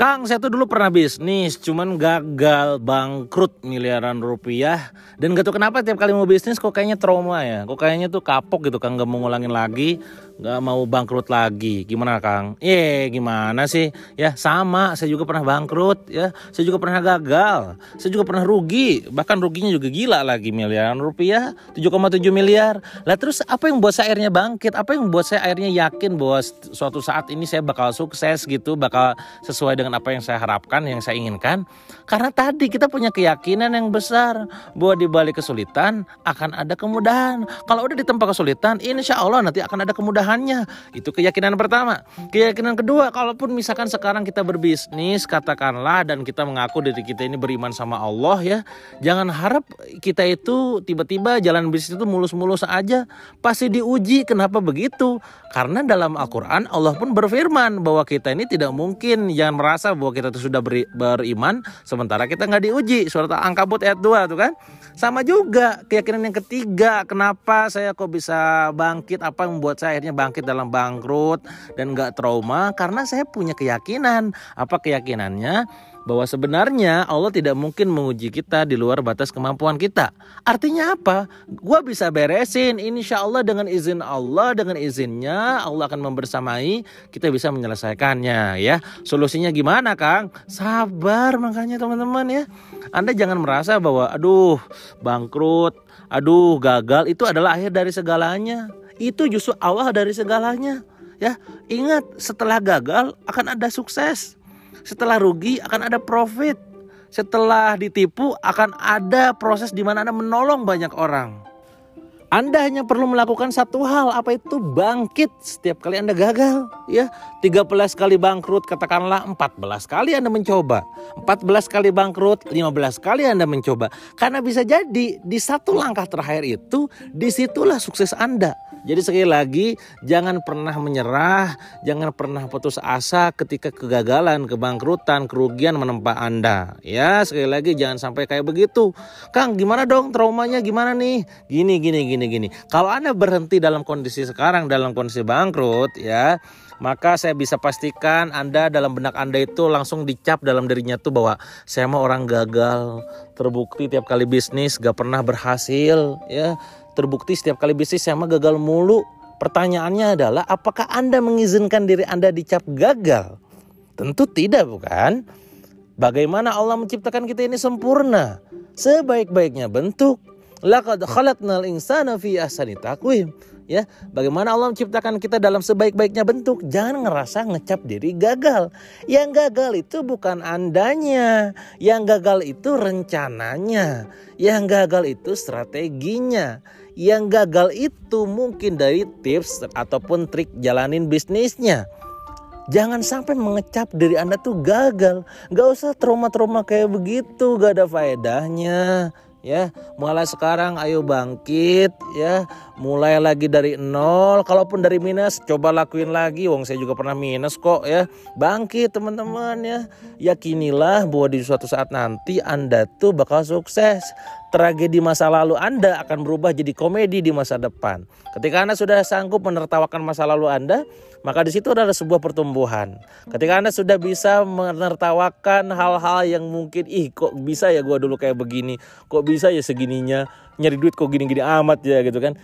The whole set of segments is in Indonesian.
Kang, saya tuh dulu pernah bisnis, cuman gagal, bangkrut miliaran rupiah. Dan gak tau kenapa tiap kali mau bisnis kok kayaknya trauma ya. Kok kayaknya tuh kapok gitu Kang, gak mau ngulangin lagi, gak mau bangkrut lagi. Gimana Kang? Eh, gimana sih? Ya sama, saya juga pernah bangkrut ya. Saya juga pernah gagal, saya juga pernah rugi. Bahkan ruginya juga gila lagi miliaran rupiah, 7,7 miliar. Lah terus apa yang buat saya akhirnya bangkit? Apa yang buat saya akhirnya yakin bahwa suatu saat ini saya bakal sukses gitu, bakal sesuai dengan dengan apa yang saya harapkan, yang saya inginkan. Karena tadi kita punya keyakinan yang besar bahwa di balik kesulitan akan ada kemudahan. Kalau udah di tempat kesulitan, insya Allah nanti akan ada kemudahannya. Itu keyakinan pertama. Keyakinan kedua, kalaupun misalkan sekarang kita berbisnis, katakanlah dan kita mengaku diri kita ini beriman sama Allah ya, jangan harap kita itu tiba-tiba jalan bisnis itu mulus-mulus aja. Pasti diuji. Kenapa begitu? Karena dalam Al-Quran Allah pun berfirman bahwa kita ini tidak mungkin jangan merasa merasa bahwa kita itu sudah beri, beriman sementara kita nggak diuji. Surat Al-Ankabut ayat 2 tuh kan? Sama juga keyakinan yang ketiga kenapa saya kok bisa bangkit? Apa yang membuat saya akhirnya bangkit dalam bangkrut dan nggak trauma? Karena saya punya keyakinan. Apa keyakinannya bahwa sebenarnya Allah tidak mungkin menguji kita di luar batas kemampuan kita. Artinya apa? Gua bisa beresin, insya Allah dengan izin Allah, dengan izinnya Allah akan membersamai, kita bisa menyelesaikannya ya. Solusinya gimana Kang? Sabar makanya teman-teman ya. Anda jangan merasa bahwa aduh bangkrut, aduh gagal itu adalah akhir dari segalanya. Itu justru Allah dari segalanya. Ya, ingat setelah gagal akan ada sukses. Setelah rugi akan ada profit. Setelah ditipu akan ada proses di mana Anda menolong banyak orang. Anda hanya perlu melakukan satu hal, apa itu bangkit setiap kali Anda gagal. Ya, 13 kali bangkrut, katakanlah 14 kali Anda mencoba. 14 kali bangkrut, 15 kali Anda mencoba. Karena bisa jadi di satu langkah terakhir itu, di situlah sukses Anda. Jadi sekali lagi jangan pernah menyerah, jangan pernah putus asa ketika kegagalan, kebangkrutan, kerugian menempa Anda. Ya, sekali lagi jangan sampai kayak begitu. Kang, gimana dong traumanya gimana nih? Gini gini gini gini. Kalau Anda berhenti dalam kondisi sekarang dalam kondisi bangkrut ya, maka saya bisa pastikan Anda dalam benak Anda itu langsung dicap dalam dirinya tuh bahwa saya mau orang gagal, terbukti tiap kali bisnis gak pernah berhasil ya Terbukti setiap kali bisnis saya mah gagal mulu. Pertanyaannya adalah apakah Anda mengizinkan diri Anda dicap gagal? Tentu tidak bukan? Bagaimana Allah menciptakan kita ini sempurna? Sebaik-baiknya bentuk. Laqad khalaqnal insana fi ahsani taqwim. Ya bagaimana Allah menciptakan kita dalam sebaik-baiknya bentuk? Jangan ngerasa ngecap diri gagal. Yang gagal itu bukan andanya. Yang gagal itu rencananya. Yang gagal itu strateginya. Yang gagal itu mungkin dari tips ataupun trik jalanin bisnisnya. Jangan sampai mengecap diri Anda tuh gagal. Gak usah trauma-trauma kayak begitu, gak ada faedahnya ya mulai sekarang ayo bangkit ya mulai lagi dari nol kalaupun dari minus coba lakuin lagi wong saya juga pernah minus kok ya bangkit teman-teman ya yakinilah bahwa di suatu saat nanti anda tuh bakal sukses tragedi masa lalu Anda akan berubah jadi komedi di masa depan. Ketika Anda sudah sanggup menertawakan masa lalu Anda, maka di situ adalah sebuah pertumbuhan. Ketika Anda sudah bisa menertawakan hal-hal yang mungkin ih kok bisa ya gua dulu kayak begini, kok bisa ya segininya, nyari duit kok gini-gini amat ya gitu kan.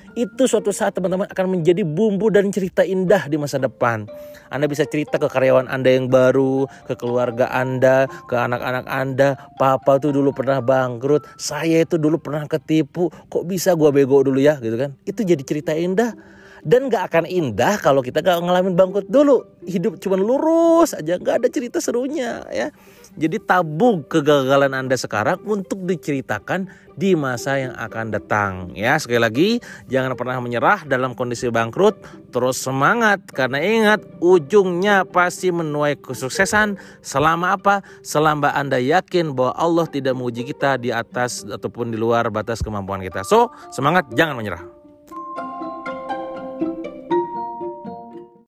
Suatu saat teman-teman akan menjadi bumbu dan cerita indah di masa depan. Anda bisa cerita ke karyawan Anda yang baru, ke keluarga Anda, ke anak-anak Anda. Papa tuh dulu pernah bangkrut, saya itu dulu pernah ketipu, kok bisa gua bego dulu ya gitu kan. Itu jadi cerita indah dan gak akan indah kalau kita gak ngalamin bangkrut dulu hidup cuma lurus aja gak ada cerita serunya ya jadi tabung kegagalan Anda sekarang untuk diceritakan di masa yang akan datang. Ya, sekali lagi jangan pernah menyerah dalam kondisi bangkrut, terus semangat karena ingat ujungnya pasti menuai kesuksesan selama apa? Selama Anda yakin bahwa Allah tidak menguji kita di atas ataupun di luar batas kemampuan kita. So, semangat jangan menyerah.